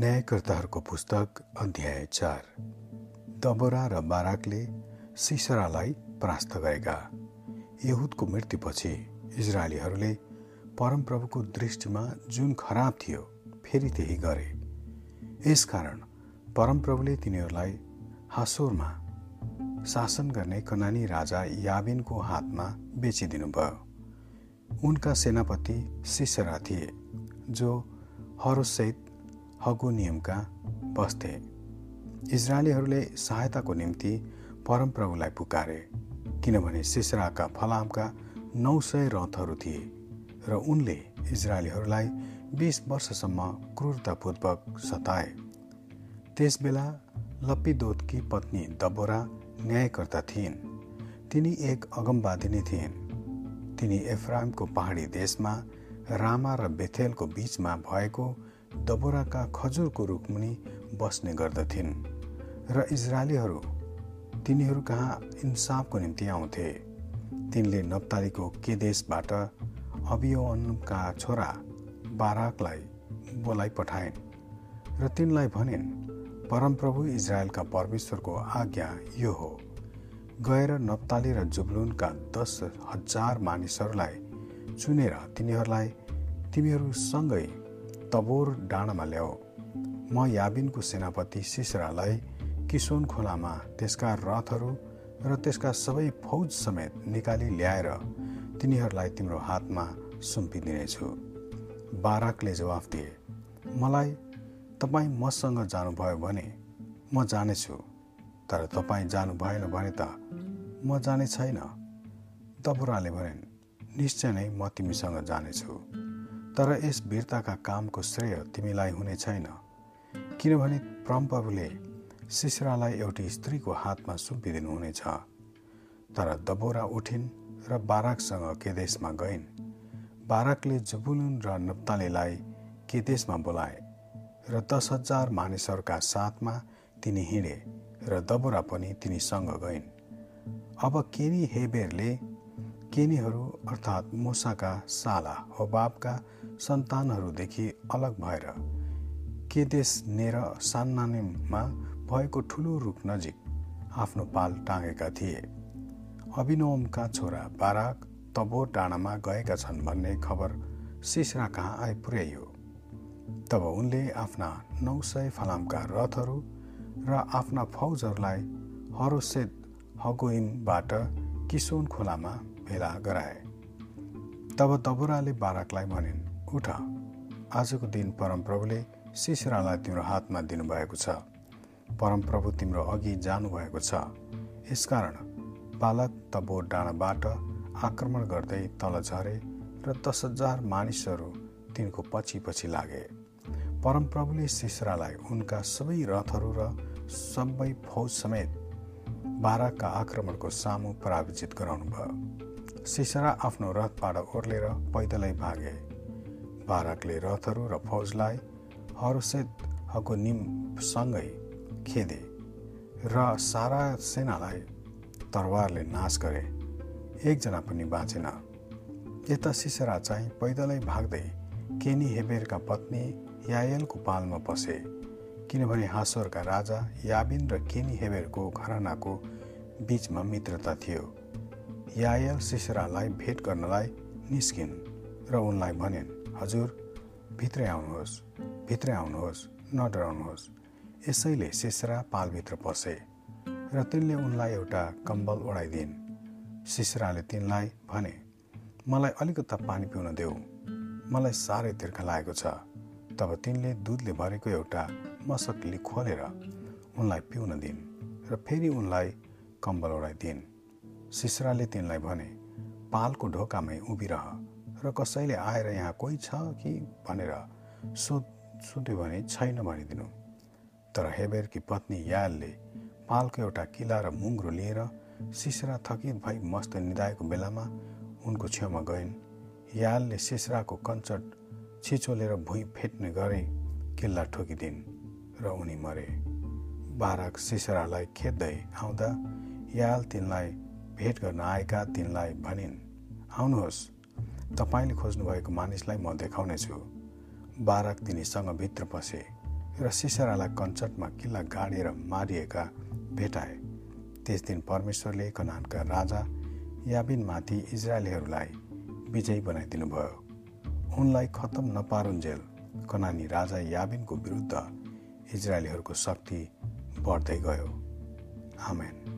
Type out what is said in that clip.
न्यायकर्ताहरूको पुस्तक अध्याय चार। दबोरा र बाराकले सिसरालाई परास्त गरेका। यहुदको मृत्युपछि इजरायलीहरूले परमप्रभुको दृष्टिमा जुन खराब थियो फेरि त्यही गरे। यसकारण परमप्रभुले तिनीहरूलाई हासोरमा शासन गर्ने कनानी राजा याबिनको हातमा बेचिदिनुभयो। उनका सेनापति सिसरा थिए जो हरोसहित हगो नियमका बस्थे। इजरायलीहरूले सहायताको निम्ति परमप्रभुलाई पुकारे किनभने सिसराका फलामका नौ सय रथहरू थिए र उनले इजरायलीहरूलाई बिस वर्षसम्म क्रूरतापूर्वक सताए। त्यसबेला लप्पिदोतकी पत्नी दबोरा न्यायकर्ता थिइन्। तिनी एक अगमवादी नै थिइन्। तिनी एफ्राइमको पहाडी देशमा रामा र बेथेलको बीचमा भएको दबोराका खजुरको रुखमुनि बस्ने गर्दथिन् र इजरायलीहरू तिनीहरू कहाँ इन्साफको निम्ति आउँथे। तिनले नप्तालीको केदेशबाट अभियोनका छोरा बाराकलाई बोलाइ पठाइन् र तिनलाई भनिन् परमप्रभु इजरायलका परमेश्वरको आज्ञा यो हो। गएर नप्ताली र जुब्लुनका दस हजार मानिसहरूलाई चुनेर तिनीहरूलाई तिमीहरूसँगै तबोर डाँडामा ल्याऊ म याबिनको सेनापति सिसरालाई किसोन खोलामा त्यसका रथहरू र त्यसका सबै फौज समेत निकाली ल्याएर तिनीहरूलाई तिम्रो हातमा सुम्पिदिनेछु। बाराकले जवाफ दिए मलाई तपाईँ मसँग जानुभयो भने म जानेछु तर तपाईँ जानु भएन भने त म जाने छैन। दबुराले भनिन् निश्चय नै म तिमीसँग जानेछु। तर यस वीरताका कामको श्रेय तिमीलाई हुने छैन। किनभने परमप्रभुले सिसरालाई एउटी स्त्रीको हातमा सुम्पिदिनुहुनेछ। तर दबोरा उठिन् र बाराकसँग केदेशमा गइन्। बाराकले जुबुलुन र नप्तालीलाई केदेशमा बोलाए र दस हजार मानिसहरूका साथमा तिनी हिँडे र दबोरा पनि तिनीसँग गइन्। अब केनी हेबेरले केनीहरू अर्थात् मुसाका साला हो बापका सन्तानहरूदेखि अलग भएर केदेश नेर सान्नानिममा भएको ठुलो रुख नजिक आफ्नो पाल टाँगेका थिए। अभिनवमका छोरा बाराक तबो डाँडामा गएका छन् भन्ने खबर सिसरा कहाँ आइपुर्याइयो तब उनले आफ्ना नौ सय फलामका रथहरू र आफ्ना फौजहरूलाई हरोसेद हगोइमबाट किसोन खोलामा भेला गराए। तब तबुराले बाराकलाई भनिन् उठ। आजको दिन परमप्रभुले सिसरालाई तिम्रो हातमा दिनुभएको छ। परमप्रभु तिम्रो अघि जानुभएको छ। यसकारण बालक तबो डाँडाबाट आक्रमण गर्दै तल झरे र दस हजार मानिसहरू तिनको पछि पछि लागे परमप्रभुले सिसरालाई उनका सबै रथहरू र सबै फौज समेत बाराकका आक्रमणको सामु पराजित गराउनु भयो सिसरा आफ्नो रथबाट ओर्लेर पैदलै भागे। बाराकले रथहरू र फौजलाई हरुसेत हको निमसँगै खेदे र सारा सेनालाई तरवारले नाश गरे। एकजना पनि बाँचेन। यता सिसरा चाहिँ पैदलै भाग्दै केनी हेबेरका पत्नी यायलको पालमा पसे किनभने हासोरका राजा याबिन र केनी हेबेरको घरानाको बीचमा मित्रता थियो। यायल सिसरालाई भेट गर्नलाई निस्किन् र उनलाई भनिन् हजुर भित्रै आउनुहोस् भित्रै आउनुहोस् न डराउनुहोस् यसैले सिसरा पालभित्र पसे र तिनले उनलाई एउटा कम्बल ओढाइदिन्। सिसराले तिनलाई भने मलाई अलिकता पानी पिउन देऊ। मलाई साह्रै तिर्खा लागेको छ। तब तिनले दुधले भरेको एउटा मसकली खोलेर उनलाई पिउन दिन् र फेरि उनलाई कम्बल ओढाइदिन्। सिसराले तिनलाई भने पालको ढोकामै उभिरह। र कसैले आएर यहाँ कोही छ कि भनेर सोध सोध्यो भने छैन भनिदिनु। तर हेबेरकी पत्नी यालले पालको एउटा किला र मुङ्ग्रो लिएर सिसरा थकित भई मस्त निधाएको बेलामा उनको छेउमा गइन्। यालले सिसराको कञ्चट छिचोलेर भुइँ फेट्ने गरे किल्ला ठोकिदिन् र उनी मरे। बाराक सिसरालाई खेद्दै आउँदा याल तिनलाई भेट गर्न आएका तिनलाई भनिन् आउनुहोस्। तपाईँले खोज्नुभएको मानिसलाई म देखाउनेछु। बारक तिनीसँग भित्र पसे र सिसरालाई कञ्चटमा किल्ला गाडेर मारिएका भेटाए। त्यस दिन परमेश्वरले कनानका राजा याबिनमाथि इजरायलीहरूलाई विजयी बनाइदिनु भयो उनलाई खत्तम नपारुन्जेल कनानी राजा याबिनको विरुद्ध इजरायलीहरूको शक्ति बढ्दै गयो। आमेन।